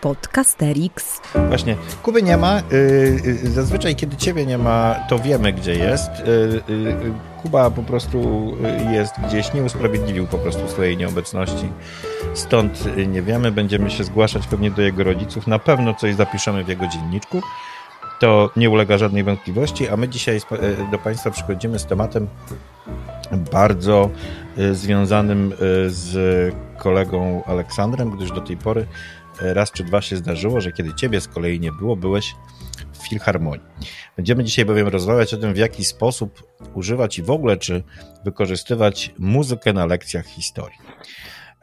Podcasterix. Właśnie, Kuby nie ma. Y, y, zazwyczaj, kiedy ciebie nie ma, to wiemy, gdzie jest. Y, Kuba po prostu jest gdzieś, nie usprawiedliwił po prostu swojej nieobecności. Stąd nie wiemy, będziemy się zgłaszać pewnie do jego rodziców. Na pewno coś zapiszemy w jego dzienniczku. To nie ulega żadnej wątpliwości, a my dzisiaj do Państwa przychodzimy z tematem bardzo związanym z kolegą Aleksandrem, gdyż do tej pory raz czy dwa się zdarzyło, że kiedy ciebie z kolei nie było, byłeś w Filharmonii. Będziemy dzisiaj bowiem rozmawiać o tym, w jaki sposób używać i w ogóle czy wykorzystywać muzykę na lekcjach historii.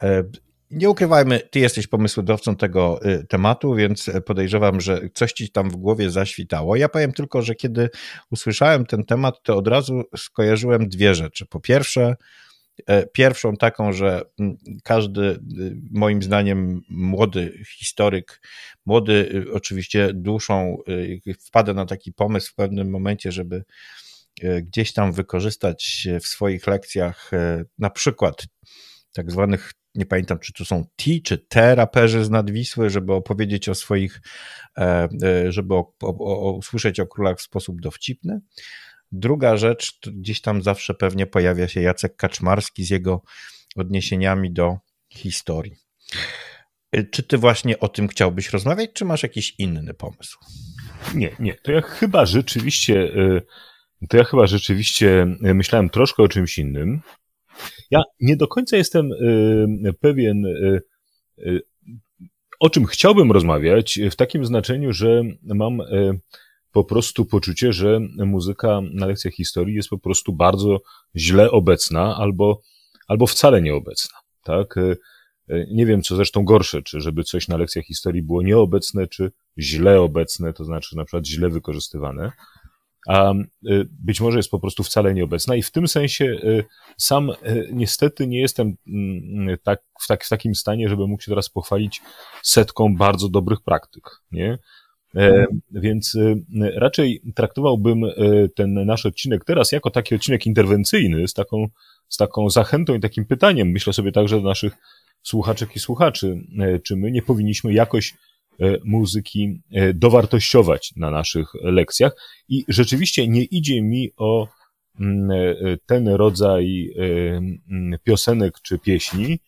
E, nie ukrywajmy, ty jesteś pomysłodawcą tego y, tematu, więc podejrzewam, że coś ci tam w głowie zaświtało. Ja powiem tylko, że kiedy usłyszałem ten temat, to od razu skojarzyłem dwie rzeczy. Po pierwsze, E, pierwszą taką, że mm, każdy, y, moim zdaniem, młody historyk, młody y, oczywiście duszą, y, wpada na taki pomysł w pewnym momencie, żeby gdzieś tam wykorzystać w swoich lekcjach na przykład tak zwanych, nie pamiętam czy to są T czy T raperzy z Nadwisły, żeby opowiedzieć o swoich, e, e, żeby o, usłyszeć o królach w sposób dowcipny. Druga rzecz, gdzieś tam zawsze pewnie pojawia się Jacek Kaczmarski z jego odniesieniami do historii. Y, czy ty właśnie o tym chciałbyś rozmawiać, czy masz jakiś inny pomysł? Nie, nie. To ja chyba rzeczywiście, y, to ja chyba rzeczywiście myślałem troszkę o czymś innym. Ja nie do końca jestem y, pewien, o czym chciałbym rozmawiać, w takim znaczeniu, że mam po prostu poczucie, że muzyka na lekcjach historii jest po prostu bardzo źle obecna albo, albo wcale nieobecna. Tak? E, e, nie wiem, co zresztą gorsze, czy żeby coś na lekcjach historii było nieobecne, czy źle obecne, to znaczy na przykład źle wykorzystywane, a e, być może jest po prostu wcale nieobecna i w tym sensie sam niestety nie jestem mm, tak, w, tak, w takim stanie, żeby mógł się teraz pochwalić setką bardzo dobrych praktyk, nie? E, więc e, raczej traktowałbym e, ten nasz odcinek teraz jako taki odcinek interwencyjny z taką, z taką zachętą i takim pytaniem. Myślę sobie także do naszych słuchaczek i słuchaczy, czy my nie powinniśmy jakoś muzyki dowartościować na naszych lekcjach. I rzeczywiście nie idzie mi o mm, ten rodzaj mm, piosenek czy pieśni,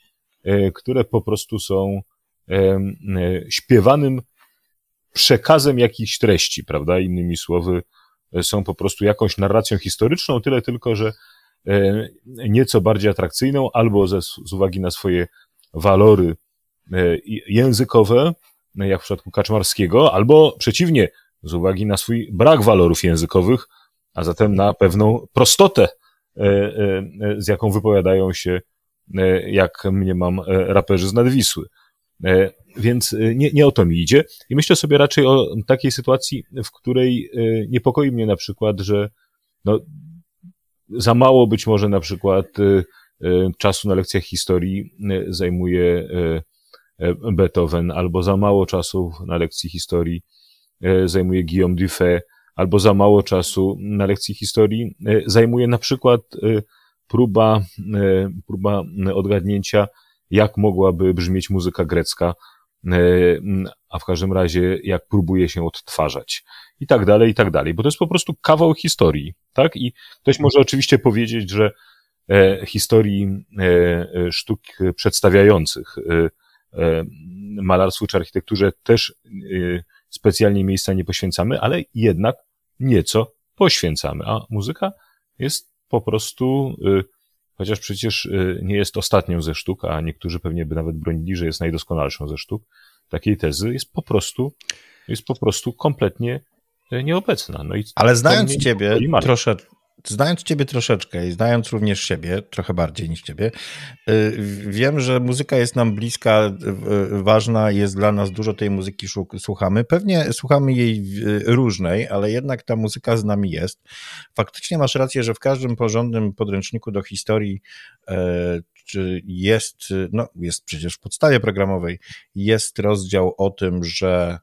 które po prostu są śpiewanym przekazem jakichś treści, prawda? Innymi słowy, e, są po prostu jakąś narracją historyczną, tyle tylko, że e, nieco bardziej atrakcyjną, albo ze, z uwagi na swoje walory e, językowe, jak w przypadku Kaczmarskiego, albo przeciwnie, z uwagi na swój brak walorów językowych, a zatem na pewną prostotę, z jaką wypowiadają się, jak mnie mam raperzy z Nadwisły. Więc y, nie, nie o to mi idzie. I myślę sobie raczej o takiej sytuacji, w której y, niepokoi mnie na przykład, że no, za mało być może na przykład y, czasu na lekcjach historii zajmuje Beethoven, albo za mało czasu na lekcji historii zajmuje Guillaume Dufay, albo za mało czasu na lekcji historii zajmuje na przykład próba, próba odgadnięcia, jak mogłaby brzmieć muzyka grecka E, a w każdym razie jak próbuje się odtwarzać. I tak dalej, i tak dalej, bo to jest po prostu kawał historii, tak? I ktoś może oczywiście powiedzieć, że e, historii e, sztuk przedstawiających malarstwu czy architekturze też specjalnie miejsca nie poświęcamy, ale jednak nieco poświęcamy, a muzyka jest po prostu chociaż przecież y, nie jest ostatnią ze sztuk, a niektórzy pewnie by nawet bronili, że jest najdoskonalszą ze sztuk, takiej tezy jest po prostu, jest po prostu kompletnie y, nieobecna. No i Ale znając ciebie troszeczkę, znając ciebie troszeczkę i znając również siebie, trochę bardziej niż ciebie, y, wiem, że muzyka jest nam bliska, ważna, jest dla nas dużo tej muzyki słuchamy. Pewnie słuchamy jej różnej, ale jednak ta muzyka z nami jest. Faktycznie masz rację, że w każdym porządnym podręczniku do historii e, czy jest, no jest przecież w podstawie programowej, jest rozdział o tym, że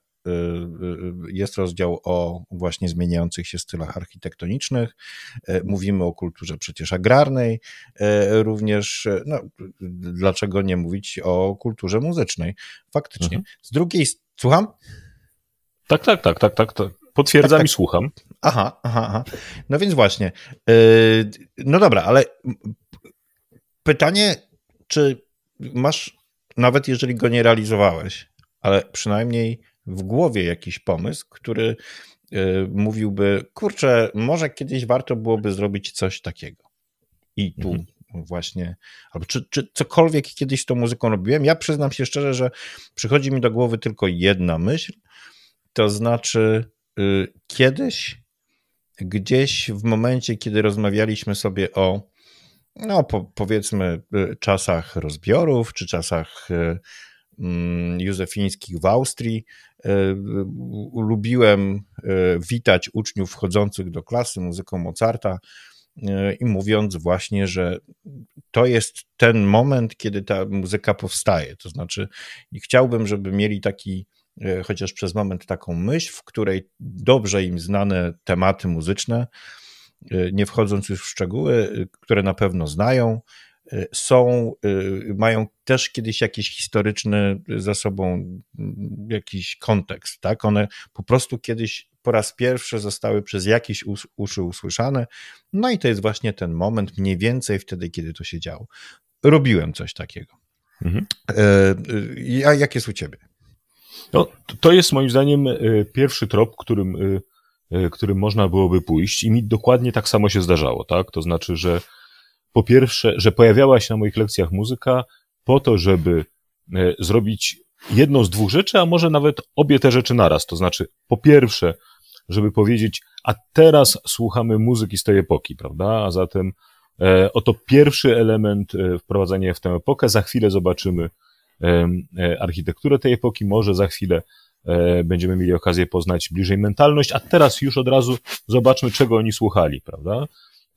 jest rozdział o właśnie zmieniających się stylach architektonicznych. Mówimy o kulturze przecież agrarnej, również, no, dlaczego nie mówić o kulturze muzycznej? Faktycznie. Mhm. Z drugiej, słucham? Tak, tak, tak, tak, tak. tak. Potwierdzam tak, tak. i słucham. Aha, aha, aha. No więc właśnie. No dobra, ale pytanie, czy masz, nawet jeżeli go nie realizowałeś, ale przynajmniej w głowie jakiś pomysł, który y, mówiłby, kurczę, może kiedyś warto byłoby zrobić coś takiego. I tu mhm. właśnie, albo czy, czy cokolwiek kiedyś z tą muzyką robiłem. Ja przyznam się szczerze, że przychodzi mi do głowy tylko jedna myśl, to znaczy y, kiedyś, gdzieś w momencie, kiedy rozmawialiśmy sobie o no po, powiedzmy y, czasach rozbiorów, czy czasach y, mm, józefińskich w Austrii. Y, lubiłem witać uczniów wchodzących do klasy muzyką Mozarta i mówiąc właśnie, że to jest ten moment, kiedy ta muzyka powstaje. To znaczy, chciałbym, żeby mieli taki, chociaż przez moment, taką myśl, w której dobrze im znane tematy muzyczne nie wchodząc już w szczegóły, które na pewno znają, są, mają też kiedyś jakiś historyczny za sobą jakiś kontekst, tak? One po prostu kiedyś po raz pierwszy zostały przez jakieś uszy usłyszane, no i to jest właśnie ten moment, mniej więcej wtedy, kiedy to się działo. Robiłem coś takiego. Mhm. A jak jest u ciebie? No, to jest moim zdaniem pierwszy trop, którym E, którym można byłoby pójść i mi dokładnie tak samo się zdarzało, tak? To znaczy, że po pierwsze, że pojawiała się na moich lekcjach muzyka po to, żeby e, zrobić jedną z dwóch rzeczy, a może nawet obie te rzeczy naraz. To znaczy, po pierwsze, żeby powiedzieć, a teraz słuchamy muzyki z tej epoki, prawda? A zatem e, oto pierwszy element e, wprowadzenia w tę epokę. Za chwilę zobaczymy e, e, architekturę tej epoki, może za chwilę E, będziemy mieli okazję poznać bliżej mentalność, a teraz już od razu zobaczmy, czego oni słuchali, prawda?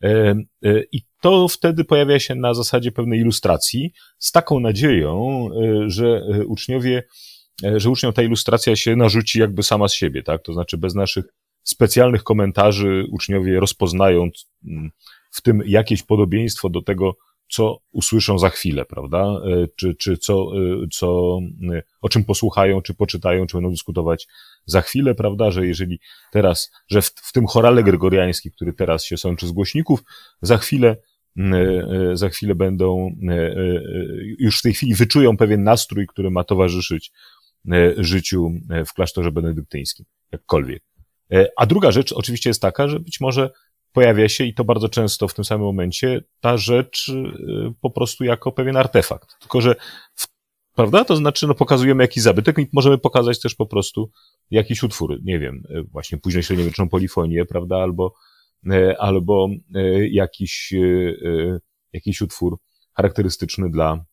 E, e, I to wtedy pojawia się na zasadzie pewnej ilustracji, z taką nadzieją, że uczniowie, że uczniom ta ilustracja się narzuci jakby sama z siebie, tak? To znaczy bez naszych specjalnych komentarzy uczniowie rozpoznają mm, w tym jakieś podobieństwo do tego, co usłyszą za chwilę, prawda? E, czy, czy co, e, co, e, o czym posłuchają, czy poczytają, czy będą dyskutować za chwilę, prawda? Że jeżeli teraz, że w, w tym chorale gregoriańskim, który teraz się sączy z głośników, za chwilę za chwilę będą, już w tej chwili wyczują pewien nastrój, który ma towarzyszyć życiu w klasztorze benedyktyńskim, jakkolwiek. A druga rzecz oczywiście jest taka, że być może pojawia się i to bardzo często w tym samym momencie ta rzecz y, po prostu jako pewien artefakt. Tylko, że prawda? To znaczy, no pokazujemy jakiś zabytek i możemy pokazać też po prostu jakiś utwór, nie wiem, y, właśnie później średniowieczną polifonię, prawda? Albo, y, albo jakiś, jakiś utwór charakterystyczny dla,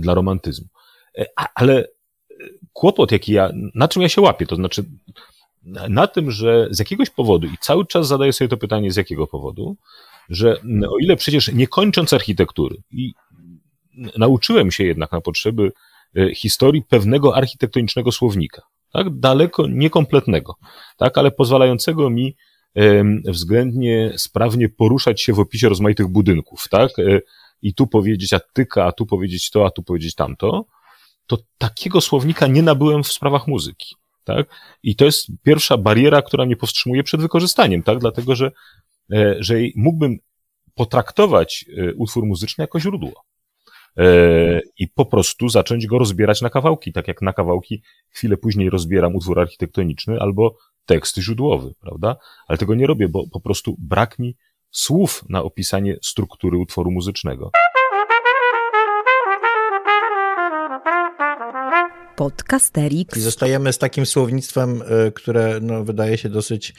dla romantyzmu. Ale kłopot, jaki ja, na czym ja się łapię, to znaczy, na tym, że z jakiegoś powodu, i cały czas zadaję sobie to pytanie, z jakiego powodu, że o ile przecież nie kończąc architektury i nauczyłem się jednak na potrzeby e, historii pewnego architektonicznego słownika, tak, daleko niekompletnego, tak, ale pozwalającego mi względnie sprawnie poruszać się w opisie rozmaitych budynków, tak, e, i tu powiedzieć atyka, a tu powiedzieć to, a tu powiedzieć tamto, to takiego słownika nie nabyłem w sprawach muzyki tak? I to jest pierwsza bariera, która mnie powstrzymuje przed wykorzystaniem, tak? Dlatego, że, e, że mógłbym potraktować e, utwór muzyczny jako źródło. E, I po prostu zacząć go rozbierać na kawałki, tak jak na kawałki chwilę później rozbieram utwór architektoniczny albo tekst źródłowy, prawda? Ale tego nie robię, bo po prostu brak mi słów na opisanie struktury utworu muzycznego. Podcasterix. I zostajemy z takim słownictwem, e, które no, wydaje się dosyć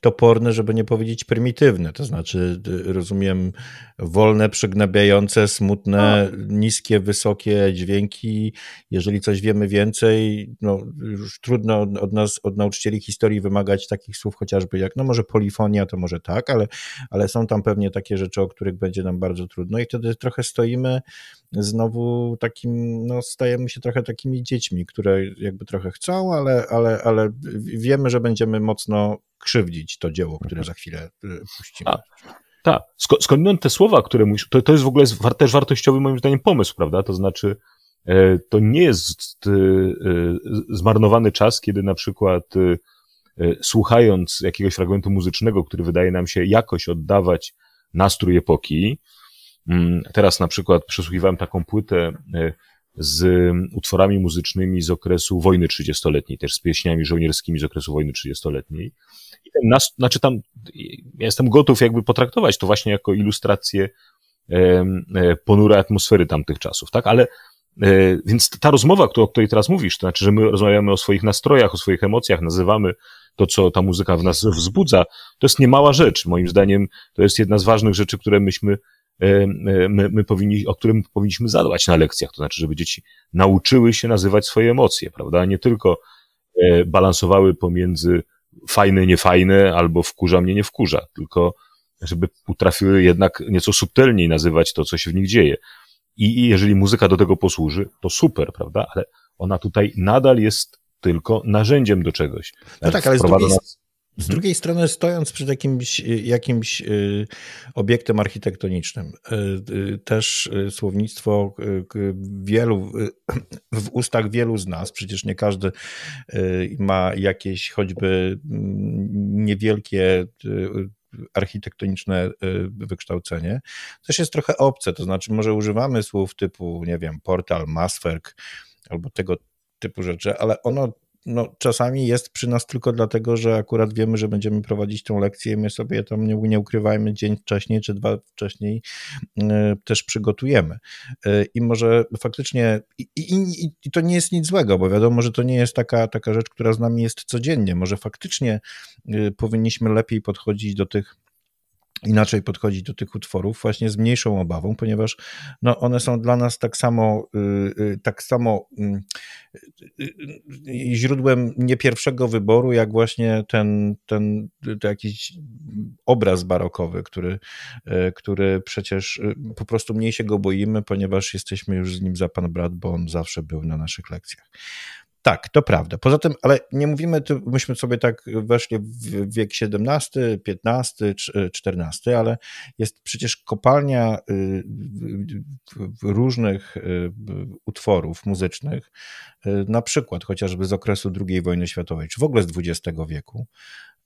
toporne, żeby nie powiedzieć prymitywne. To znaczy, rozumiem, wolne, przygnabiające, smutne, niskie, wysokie dźwięki. Jeżeli coś wiemy więcej, no już trudno od nas, od nauczycieli historii wymagać takich słów chociażby jak, no może polifonia, to może tak, ale, ale są tam pewnie takie rzeczy, o których będzie nam bardzo trudno i wtedy trochę stoimy znowu takim, no stajemy się trochę takimi dziećmi, które jakby trochę chcą, ale, ale, ale wiemy, że będziemy mocno krzywdzić to dzieło, które za chwilę puścimy. Tak, skądinąd te słowa, które mówisz, to, to jest w ogóle też wartościowy moim zdaniem pomysł, prawda? To znaczy, e, to nie jest e, e, zmarnowany czas, kiedy na przykład słuchając jakiegoś fragmentu muzycznego, który wydaje nam się jakoś oddawać nastrój epoki. Mm, teraz na przykład przesłuchiwałem taką płytę z utworami muzycznymi z okresu wojny trzydziestoletniej, też z pieśniami żołnierskimi z okresu wojny trzydziestoletniej. I ten nas, znaczy tam, ja jestem gotów jakby potraktować to właśnie jako ilustrację e, ponurej atmosfery tamtych czasów, tak? Ale e, więc ta rozmowa, o której teraz mówisz, to znaczy, że my rozmawiamy o swoich nastrojach, o swoich emocjach, nazywamy to, co ta muzyka w nas wzbudza, to jest niemała rzecz. Moim zdaniem to jest jedna z ważnych rzeczy, które myśmy my, my powinni, o którym powinniśmy zadbać na lekcjach, to znaczy, żeby dzieci nauczyły się nazywać swoje emocje, prawda? Nie tylko e, balansowały pomiędzy fajne, niefajne, albo wkurza mnie, nie wkurza, tylko żeby potrafiły jednak nieco subtelniej nazywać to, co się w nich dzieje. I jeżeli muzyka do tego posłuży, to super, prawda? Ale ona tutaj nadal jest tylko narzędziem do czegoś. No tak, ale z drugiej, nas... Z mhm. drugiej strony, stojąc przed jakimś, jakimś y, obiektem architektonicznym, y, y, też słownictwo wielu, w ustach wielu z nas, przecież nie każdy ma jakieś choćby mm, niewielkie architektoniczne wykształcenie, też jest trochę obce, to znaczy może używamy słów typu, nie wiem, portal, maswerk albo tego typu rzeczy, ale ono no, czasami jest przy nas tylko dlatego, że akurat wiemy, że będziemy prowadzić tą lekcję i my sobie tam nie, nie ukrywajmy dzień wcześniej czy dwa wcześniej e, też przygotujemy. E, I może faktycznie, i, i, i, to nie jest nic złego, bo wiadomo, że to nie jest taka, taka rzecz, która z nami jest codziennie. Może faktycznie e, powinniśmy lepiej podchodzić do tych inaczej podchodzić do tych utworów, właśnie z mniejszą obawą, ponieważ no, one są dla nas tak samo, yy, tak samo yy, źródłem nie pierwszego wyboru, jak właśnie ten, ten, ten jakiś obraz barokowy, który, który przecież po prostu mniej się go boimy, ponieważ jesteśmy już z nim za pan brat, bo on zawsze był na naszych lekcjach. Tak, to prawda. Poza tym, ale nie mówimy, myśmy sobie tak weszli w wiek XVII, XV, XIV, ale jest przecież kopalnia y, różnych y, utworów muzycznych, y, na przykład chociażby z okresu II wojny światowej, czy w ogóle z XX wieku,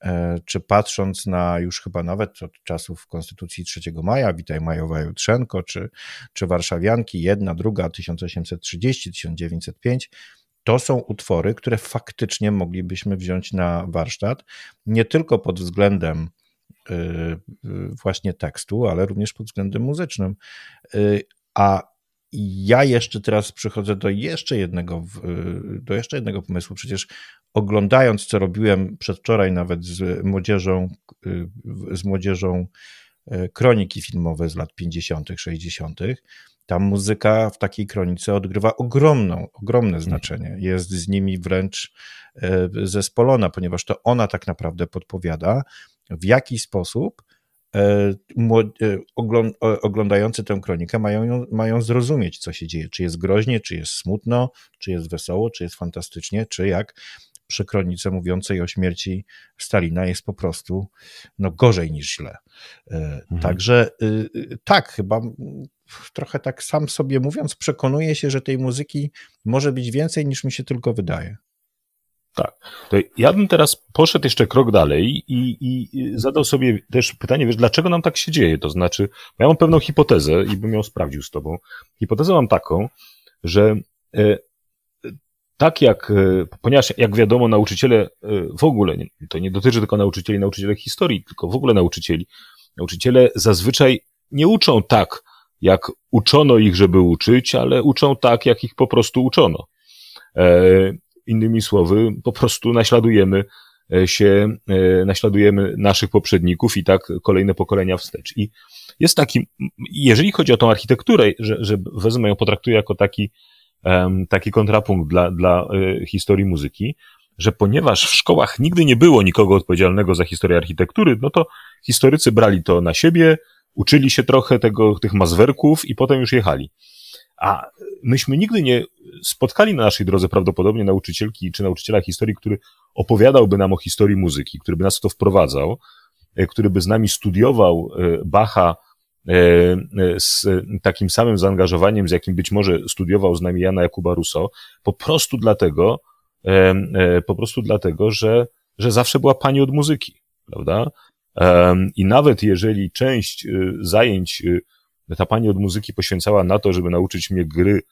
e, czy patrząc na już chyba nawet od czasów Konstytucji 3 maja, Witaj Majowa Jutrzenko, czy, czy Warszawianki, jedna, druga, 1830, 1905, to są utwory, które faktycznie moglibyśmy wziąć na warsztat, nie tylko pod względem y, y, właśnie tekstu, ale również pod względem muzycznym. Y, a ja jeszcze teraz przychodzę do jeszcze jednego, do jeszcze jednego pomysłu. Przecież oglądając, co robiłem przedwczoraj nawet z młodzieżą, z młodzieżą kroniki filmowe z lat 50., 60., ta muzyka w takiej kronice odgrywa ogromną, ogromne mhm. znaczenie. Jest z nimi wręcz e, zespolona, ponieważ to ona tak naprawdę podpowiada, w jaki sposób e, e, oglądający tę kronikę mają, mają zrozumieć, co się dzieje. Czy jest groźnie, czy jest smutno, czy jest wesoło, czy jest fantastycznie, czy jak przy kronice mówiącej o śmierci Stalina jest po prostu no, gorzej niż źle. Mhm. Także y, y, tak, chyba trochę tak sam sobie mówiąc, przekonuję się, że tej muzyki może być więcej niż mi się tylko wydaje. Tak. To ja bym teraz poszedł jeszcze krok dalej i, i zadał sobie też pytanie, wiesz, dlaczego nam tak się dzieje? To znaczy, ja mam pewną hipotezę i bym ją sprawdził z tobą. Hipotezę mam taką, że e, tak jak, e, ponieważ jak wiadomo, nauczyciele e, w ogóle, to nie dotyczy tylko nauczycieli, nauczyciele historii, tylko w ogóle nauczycieli, nauczyciele zazwyczaj nie uczą tak, jak uczono ich, żeby uczyć, ale uczą tak, jak ich po prostu uczono. E, innymi słowy, po prostu naśladujemy się, naśladujemy naszych poprzedników i tak kolejne pokolenia wstecz. I jest taki, jeżeli chodzi o tą architekturę, że, że wezmę ją, potraktuję jako taki, taki kontrapunkt dla, dla historii muzyki, że ponieważ w szkołach nigdy nie było nikogo odpowiedzialnego za historię architektury, no to historycy brali to na siebie, uczyli się trochę tego, tych mazwerków i potem już jechali. A myśmy nigdy nie spotkali na naszej drodze prawdopodobnie nauczycielki czy nauczyciela historii, który opowiadałby nam o historii muzyki, który by nas w to wprowadzał, e, który by z nami studiował e, Bacha e, z takim samym zaangażowaniem, z jakim być może studiował z nami Jana Jakuba Russo, po prostu dlatego, po prostu dlatego, że, że zawsze była pani od muzyki, prawda? I nawet jeżeli część zajęć ta pani od muzyki poświęcała na to, żeby nauczyć mnie gry,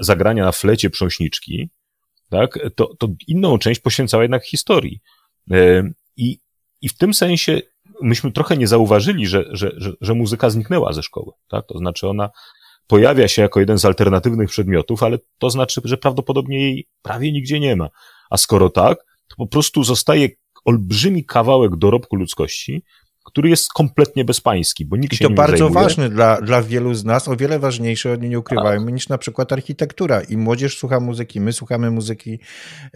zagrania na flecie prząśniczki, tak, to, to inną część poświęcała jednak historii. I, I w tym sensie myśmy trochę nie zauważyli, że, że, że, że muzyka zniknęła ze szkoły. Tak? To znaczy ona pojawia się jako jeden z alternatywnych przedmiotów, ale to znaczy, że prawdopodobnie jej prawie nigdzie nie ma. A skoro tak, to po prostu zostaje olbrzymi kawałek dorobku ludzkości, który jest kompletnie bezpański, bo nikt I się to bardzo zajmuje. ważny dla, dla wielu z nas, o wiele ważniejszy, oni nie ukrywajmy, tak. niż na przykład architektura. I młodzież słucha muzyki, my słuchamy muzyki.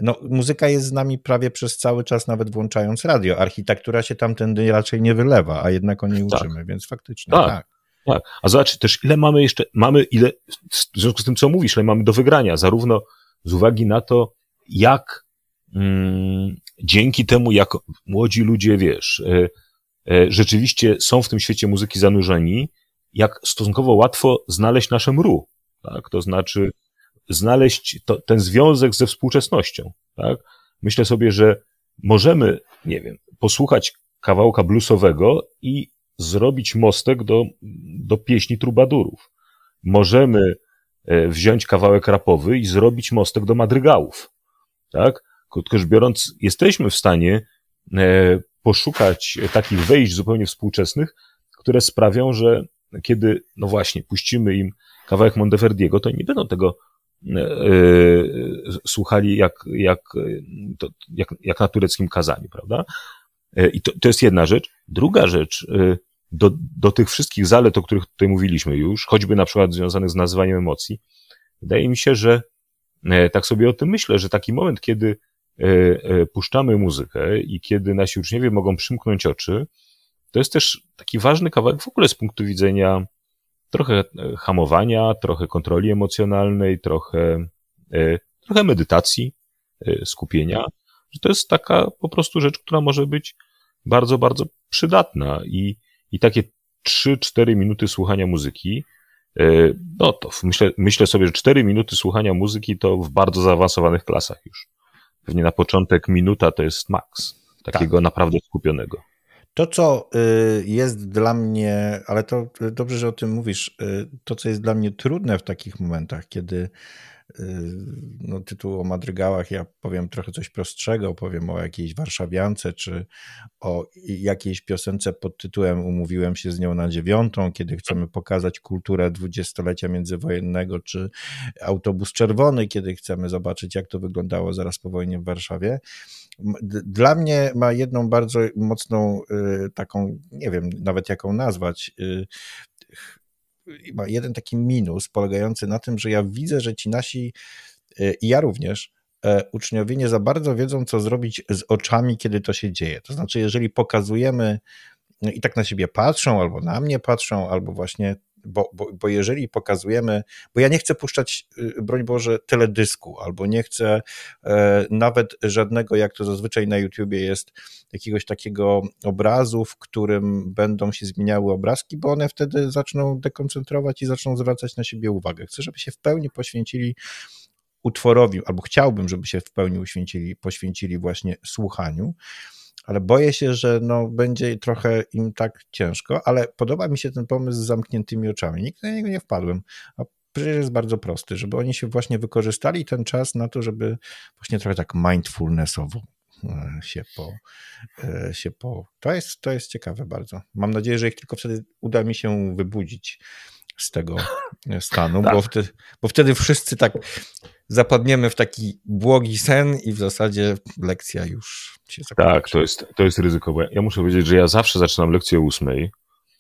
No, muzyka jest z nami prawie przez cały czas, nawet włączając radio. Architektura się tamtędy raczej nie wylewa, a jednak o niej tak. uczymy, więc faktycznie tak. tak. Tak, a zobacz też, ile mamy jeszcze, mamy ile, w związku z tym, co mówisz, ile mamy do wygrania, zarówno z uwagi na to, jak mm, dzięki temu, jak młodzi ludzie, wiesz, y, rzeczywiście są w tym świecie muzyki zanurzeni, jak stosunkowo łatwo znaleźć nasze mru, tak? To znaczy znaleźć to, ten związek ze współczesnością, tak? Myślę sobie, że możemy, nie wiem, posłuchać kawałka bluesowego i zrobić mostek do, do pieśni trubadurów. Możemy e, wziąć kawałek rapowy i zrobić mostek do madrygałów, tak? Krótko rzecz biorąc, jesteśmy w stanie e, poszukać takich wejść zupełnie współczesnych, które sprawią, że kiedy, no właśnie, puścimy im kawałek Monteverdiego, to nie będą tego e, e, słuchali jak, jak, to, jak, jak na tureckim kazaniu, prawda? E, I to, to jest jedna rzecz. Druga rzecz, do, do tych wszystkich zalet, o których tutaj mówiliśmy już, choćby na przykład związanych z nazywaniem emocji, wydaje mi się, że tak sobie o tym myślę, że taki moment, kiedy E, e, puszczamy muzykę i kiedy nasi uczniowie mogą przymknąć oczy, to jest też taki ważny kawałek w ogóle z punktu widzenia trochę e, hamowania, trochę kontroli emocjonalnej, trochę, trochę medytacji, skupienia. Że to jest taka po prostu rzecz, która może być bardzo, bardzo przydatna i, i takie 3-4 minuty słuchania muzyki, no to myślę, myślę sobie, że 4 minuty słuchania muzyki to w bardzo zaawansowanych klasach już. Pewnie na początek minuta to jest maks takiego tak. naprawdę skupionego. To, co y, jest dla mnie, ale to dobrze, że o tym mówisz, y, to, co jest dla mnie trudne w takich momentach, kiedy y, no, tytuł o madrygałach, ja powiem trochę coś prostszego, powiem o jakiejś warszawiance, czy o jakiejś piosence pod tytułem Umówiłem się z nią na dziewiątą, kiedy chcemy pokazać kulturę dwudziestolecia międzywojennego, czy autobus czerwony, kiedy chcemy zobaczyć, jak to wyglądało zaraz po wojnie w Warszawie. Dla mnie ma jedną bardzo mocną y, taką, nie wiem nawet jaką nazwać, y, ma jeden taki minus polegający na tym, że ja widzę, że ci nasi y, i ja również e, uczniowie nie za bardzo wiedzą, co zrobić z oczami, kiedy to się dzieje. To znaczy, jeżeli pokazujemy i tak na siebie patrzą, albo na mnie patrzą, albo właśnie bo, bo, bo jeżeli pokazujemy, bo ja nie chcę puszczać, y, broń Boże, teledysku, albo nie chcę e, nawet żadnego, jak to zazwyczaj na YouTubie jest, jakiegoś takiego obrazu, w którym będą się zmieniały obrazki, bo one wtedy zaczną dekoncentrować i zaczną zwracać na siebie uwagę. Chcę, żeby się w pełni poświęcili utworowi, albo chciałbym, żeby się w pełni poświęcili właśnie słuchaniu ale boję się, że no, będzie trochę im tak ciężko, ale podoba mi się ten pomysł z zamkniętymi oczami. Nikt na niego nie wpadłem, a przecież jest bardzo prosty, żeby oni się właśnie wykorzystali ten czas na to, żeby właśnie trochę tak mindfulnessowo e, się po, e, się po... To jest, to jest ciekawe bardzo. Mam nadzieję, że ich tylko wtedy uda mi się wybudzić z tego stanu, tak. bo, wtedy, bo wtedy wszyscy tak zapadniemy w taki błogi sen i w zasadzie lekcja już się zakończy. Tak, to jest, to jest ryzykowe. Ja muszę powiedzieć, że ja zawsze zaczynam lekcję o ósmej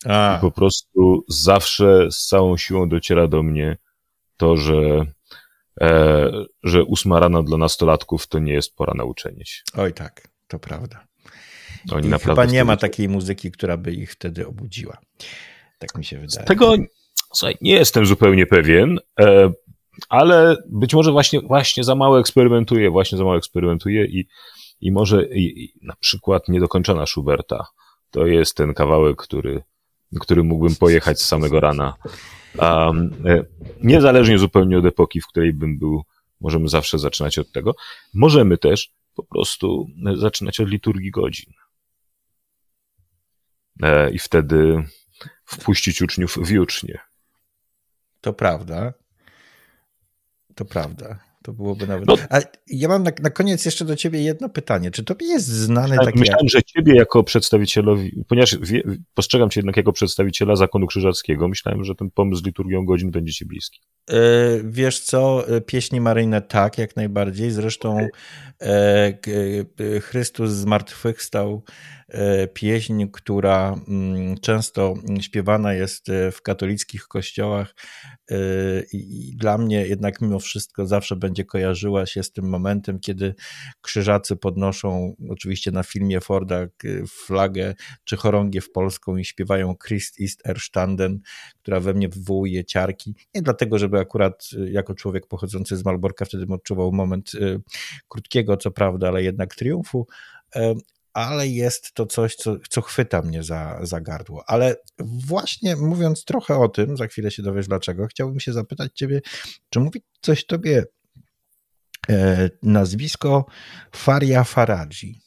i po prostu zawsze z całą siłą dociera do mnie to, że e, że ósma rana dla nastolatków to nie jest pora na uczenie się. Oj tak, to prawda. Oni I chyba nie ma takiej muzyki, która by ich wtedy obudziła. Tak mi się wydaje. Z tego Słuchaj, nie jestem zupełnie pewien, e, ale być może właśnie, właśnie za mało eksperymentuję, właśnie za mało eksperymentuję i, i może i, i na przykład niedokończona Schuberta to jest ten kawałek, który, który mógłbym pojechać z samego rana. Um, niezależnie zupełnie od epoki, w której bym był, możemy zawsze zaczynać od tego. Możemy też po prostu zaczynać od liturgii godzin. E, I wtedy wpuścić uczniów w jucznie. To prawda. To prawda. To byłoby nawet. No, A ja mam na, na, koniec jeszcze do ciebie jedno pytanie. Czy tobie jest znane tak, takie. Myślałem, że ciebie jako przedstawicielowi, ponieważ wie, postrzegam cię jednak jako przedstawiciela zakonu krzyżackiego, myślałem, że ten pomysł z liturgią godzin będzie ci bliski. E, wiesz co, e, pieśni maryjne tak, jak najbardziej. Zresztą e, Chrystus zmartwychwstał E, pieśń, która mm, często śpiewana jest e, w katolickich kościołach e, i dla mnie jednak mimo wszystko zawsze będzie kojarzyła się z tym momentem, kiedy krzyżacy podnoszą oczywiście na filmie Forda flagę czy chorągiew polską i śpiewają Christ ist erstanden, która we mnie wywołuje ciarki. Nie dlatego, żeby akurat jako człowiek pochodzący z Malborka wtedy odczuwał moment krótkiego, co prawda, ale jednak triumfu, ale jest to coś, co, co chwyta mnie za, za gardło. Ale właśnie mówiąc trochę o tym, za chwilę się dowiesz dlaczego, chciałbym się zapytać ciebie, czy mówi coś tobie e, nazwisko Faria Faradzi?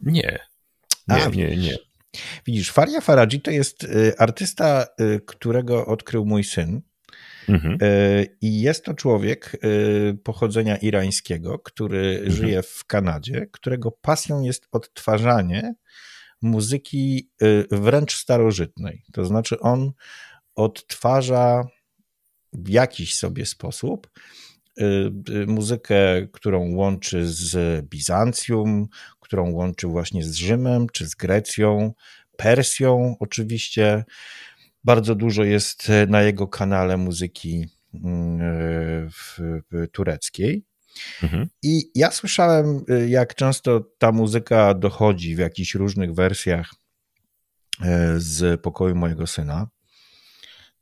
Nie. Nie, A, nie, nie. Widzisz, Faria Faradzi to jest e, artysta, e, którego odkrył mój syn. Mhm. E, I jest to człowiek e, pochodzenia irańskiego, który mhm. żyje w Kanadzie, którego pasją jest odtwarzanie muzyki e, wręcz starożytnej. To znaczy, on odtwarza w jakiś sobie sposób muzykę, którą łączy z Bizancjum, którą łączy właśnie z Rzymem czy z Grecją, Persją oczywiście. Bardzo dużo jest e, na jego kanale muzyki mm, e, w, w tureckiej. Mhm. I ja słyszałem, e, jak często ta muzyka dochodzi w jakichś różnych wersjach z pokoju mojego syna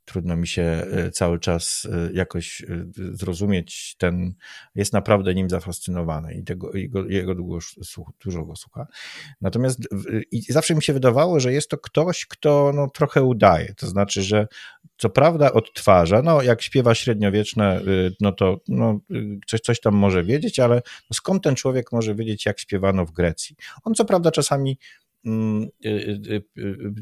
trudno mi się e, cały czas e, jakoś e, zrozumieć ten, jest naprawdę nim zafascynowany i tego, jego, jego długo, dużo go słucha. Natomiast i zawsze mi się wydawało, że jest to ktoś, kto no, trochę udaje, to znaczy, że co prawda odtwarza, no jak śpiewa średniowieczne, no to no, coś, coś tam może wiedzieć, ale skąd ten człowiek może wiedzieć, jak śpiewano w Grecji? On co prawda czasami y, y, y,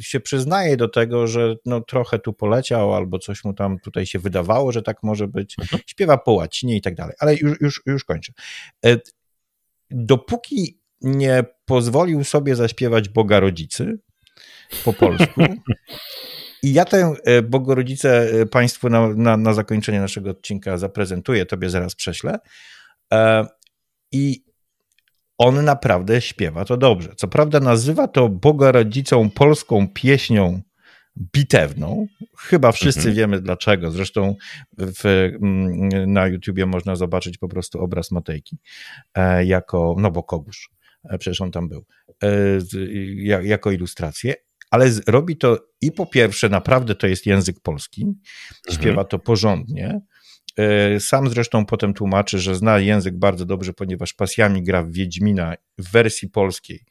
się przyznaje do tego, że no trochę tu poleciał, albo coś mu tam tutaj się wydawało, że tak może być. Mhm. Śpiewa po łacinie i tak dalej, ale już, już, już kończę. E, dopóki nie pozwolił sobie zaśpiewać Boga Rodzicy po polsku, i ja tę e, Bogorodzicę e, Państwu na, na, na zakończenie naszego odcinka zaprezentuję, Tobie zaraz prześlę. I on naprawdę śpiewa to dobrze. Co prawda nazywa to Boga rodzicą polską pieśnią bitewną. Chyba wszyscy mhm. wiemy dlaczego. Zresztą w, mm, na YouTubie można zobaczyć po prostu obraz Matejki e, jako, no bo Kogusz, e, przecież on tam był, e, jako ilustrację. Ale robi to i po pierwsze, naprawdę to jest język polski, śpiewa mhm. to porządnie, sam zresztą potem tłumaczy, że zna język bardzo dobrze, ponieważ pasjami gra w Wiedźmina w wersji polskiej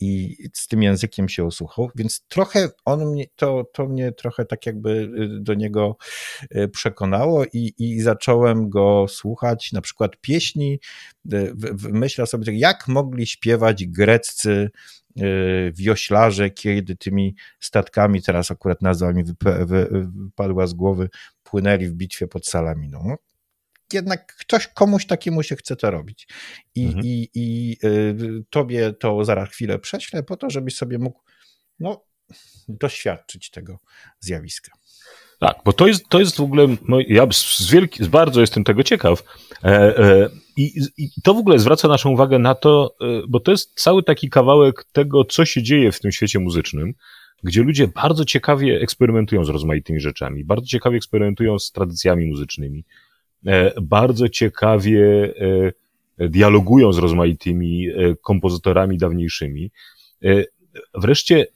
i z tym językiem się osłuchał, więc trochę on mnie, to, to mnie trochę tak jakby y, do niego y, przekonało i, i zacząłem go słuchać, na przykład pieśni, y, myślę sobie, jak mogli śpiewać greccy wioślarze, kiedy tymi statkami, teraz akurat nazwa mi wypadła z głowy, płynęli w bitwie pod Salaminą. Jednak ktoś, komuś takiemu się chce to robić. I, mhm. i, i y, tobie to zaraz chwilę prześlę po to, żebyś sobie mógł no, doświadczyć tego zjawiska. Tak, bo to jest, to jest w ogóle, no, ja z, wielki, z bardzo jestem tego ciekaw e, e, i, i, to w ogóle zwraca naszą uwagę na to, e, bo to jest cały taki kawałek tego, co się dzieje w tym świecie muzycznym, gdzie ludzie bardzo ciekawie eksperymentują z rozmaitymi rzeczami, bardzo ciekawie eksperymentują z tradycjami muzycznymi, bardzo ciekawie e, dialogują z rozmaitymi e, kompozytorami dawniejszymi. Wreszcie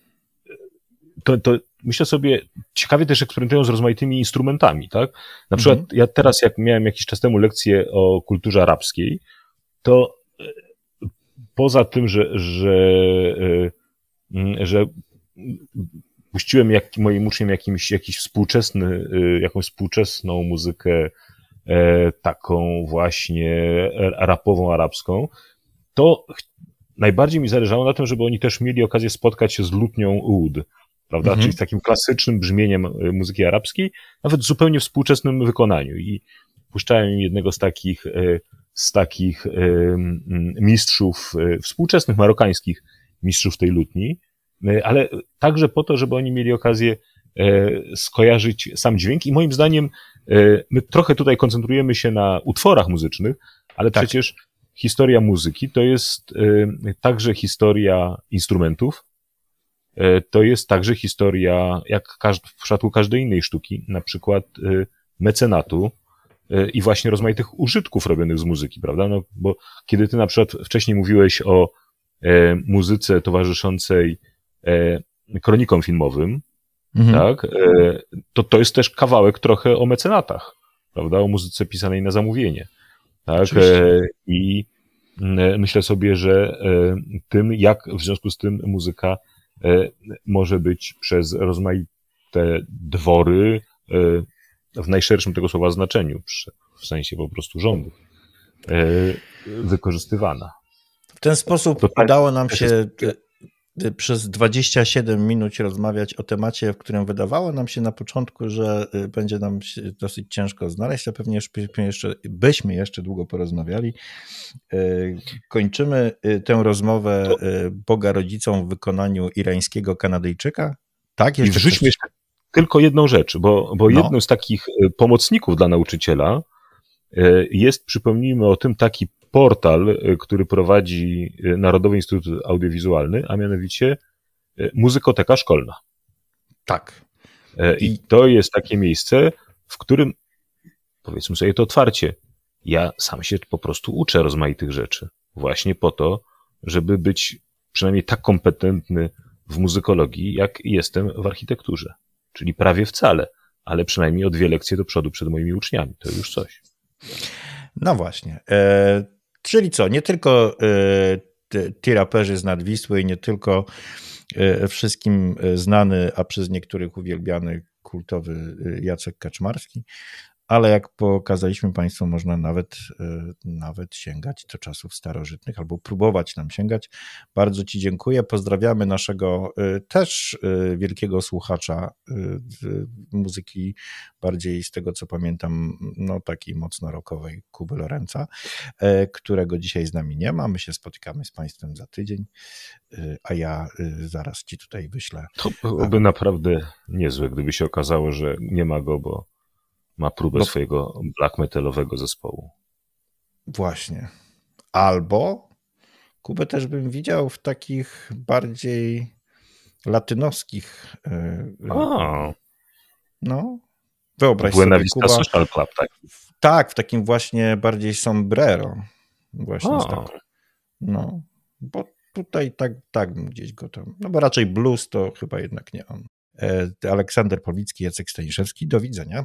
to, to myślę sobie, ciekawie też eksperymentują z rozmaitymi instrumentami, tak? Na przykład mhm. ja teraz, jak miałem jakiś czas temu lekcję o kulturze arabskiej, to e, poza tym, że, że, e, że puściłem jak, moim uczniom jakimś, jakiś współczesny, e, jakąś współczesną muzykę, taką właśnie rapową, arabską, to najbardziej mi zależało na tym, żeby oni też mieli okazję spotkać się z lutnią Oud, prawda? Mhm. Czyli z takim klasycznym brzmieniem y, muzyki arabskiej, nawet w zupełnie współczesnym wykonaniu. I puszczałem jednego z takich, y, z takich mistrzów, współczesnych marokańskich mistrzów tej lutni, ale także po to, żeby oni mieli okazję skojarzyć sam dźwięk i moim zdaniem my trochę tutaj koncentrujemy się na utworach muzycznych, ale tak. przecież historia muzyki to jest także historia instrumentów, E, to jest także historia, jak w przypadku każdej innej sztuki, na przykład e, mecenatu e, i właśnie rozmaitych użytków robionych z muzyki, prawda? No, bo kiedy ty na przykład wcześniej mówiłeś o muzyce towarzyszącej kronikom filmowym, mhm. tak, to to jest też kawałek trochę o mecenatach, prawda? O muzyce pisanej na zamówienie. Tak? I myślę sobie, że tym, jak w związku z tym muzyka E, może być przez rozmaite dwory e, w najszerszym tego słowa znaczeniu, w sensie po prostu rządów, e, wykorzystywana. W ten sposób udało nam się przez 27 minut rozmawiać o temacie, w którym wydawało nam się na początku, że będzie nam dosyć ciężko znaleźć, a pewnie jeszcze, byśmy jeszcze długo porozmawiali. Kończymy tę rozmowę Boga rodzicą w wykonaniu irańskiego Kanadyjczyka. Tak, jeszcze I wrzućmy jeszcze tylko jedną rzecz, bo, bo no. jednym z takich pomocników dla nauczyciela jest, przypomnijmy o tym, taki portal, y, który prowadzi y, Narodowy Instytut Audiowizualny, a mianowicie y, Muzykoteka Szkolna. Tak. E, I to jest takie miejsce, w którym, powiedzmy sobie to otwarcie, ja sam się po prostu uczę rozmaitych rzeczy. Właśnie po to, żeby być przynajmniej tak kompetentny w muzykologii, jak jestem w architekturze. Czyli prawie wcale, ale przynajmniej o dwie lekcje do przodu przed moimi uczniami. To już coś. No właśnie. Czyli co, nie tylko y, ci raperzy z Nadwisły, nie tylko y, wszystkim y, znany, a przez niektórych uwielbiany kultowy Jacek Kaczmarski, ale jak pokazaliśmy Państwu, można nawet, e, nawet sięgać do czasów starożytnych albo próbować nam sięgać. Bardzo Ci dziękuję. Pozdrawiamy naszego e, też e, wielkiego słuchacza muzyki, bardziej z tego co pamiętam, no takiej mocno rockowej Kuby Lorenza, którego dzisiaj z nami nie ma. My się spotykamy z Państwem za tydzień, a ja zaraz Ci tutaj wyślę. To byłoby naprawdę niezłe, gdyby się okazało, że nie ma go, bo ma próbę Bo... swojego black metalowego zespołu. Właśnie. Albo Kubę też bym widział w takich bardziej latynoskich. E, A. No. Wyobraź Buena sobie. Kuba, Social Club, tak? Tak, w takim właśnie bardziej sombrero. Właśnie tak. No. Bo tutaj tak, tak bym gdzieś go tam. No bo raczej blues to chyba jednak nie on. E, Aleksander Powicki, Jacek Staniszewski. Do widzenia.